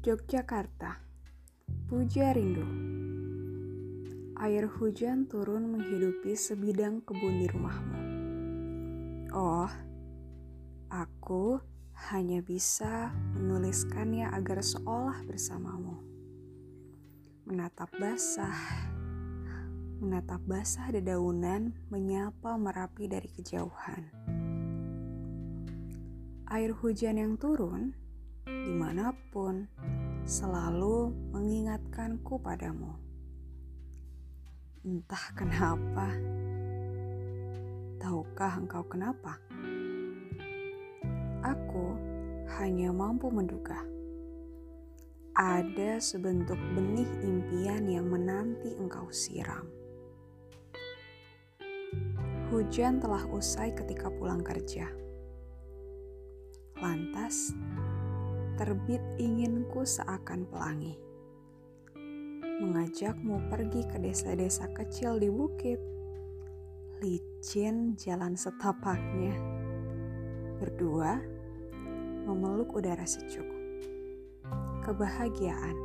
Yogyakarta, Puja Rindu. Air hujan turun menghidupi sebidang kebun di rumahmu. Oh, aku hanya bisa menuliskannya agar seolah bersamamu. Menatap basah, menatap basah dedaunan menyapa merapi dari kejauhan. Air hujan yang turun di mana pun selalu mengingatkanku padamu. Entah kenapa, tahukah engkau kenapa? Aku hanya mampu menduga. Ada sebentuk benih impian yang menanti engkau siram. Hujan telah usai ketika pulang kerja. Lantas, terbit inginku seakan pelangi. Mengajakmu pergi ke desa-desa kecil di bukit. Licin jalan setapaknya. Berdua memeluk udara sejuk. Kebahagiaan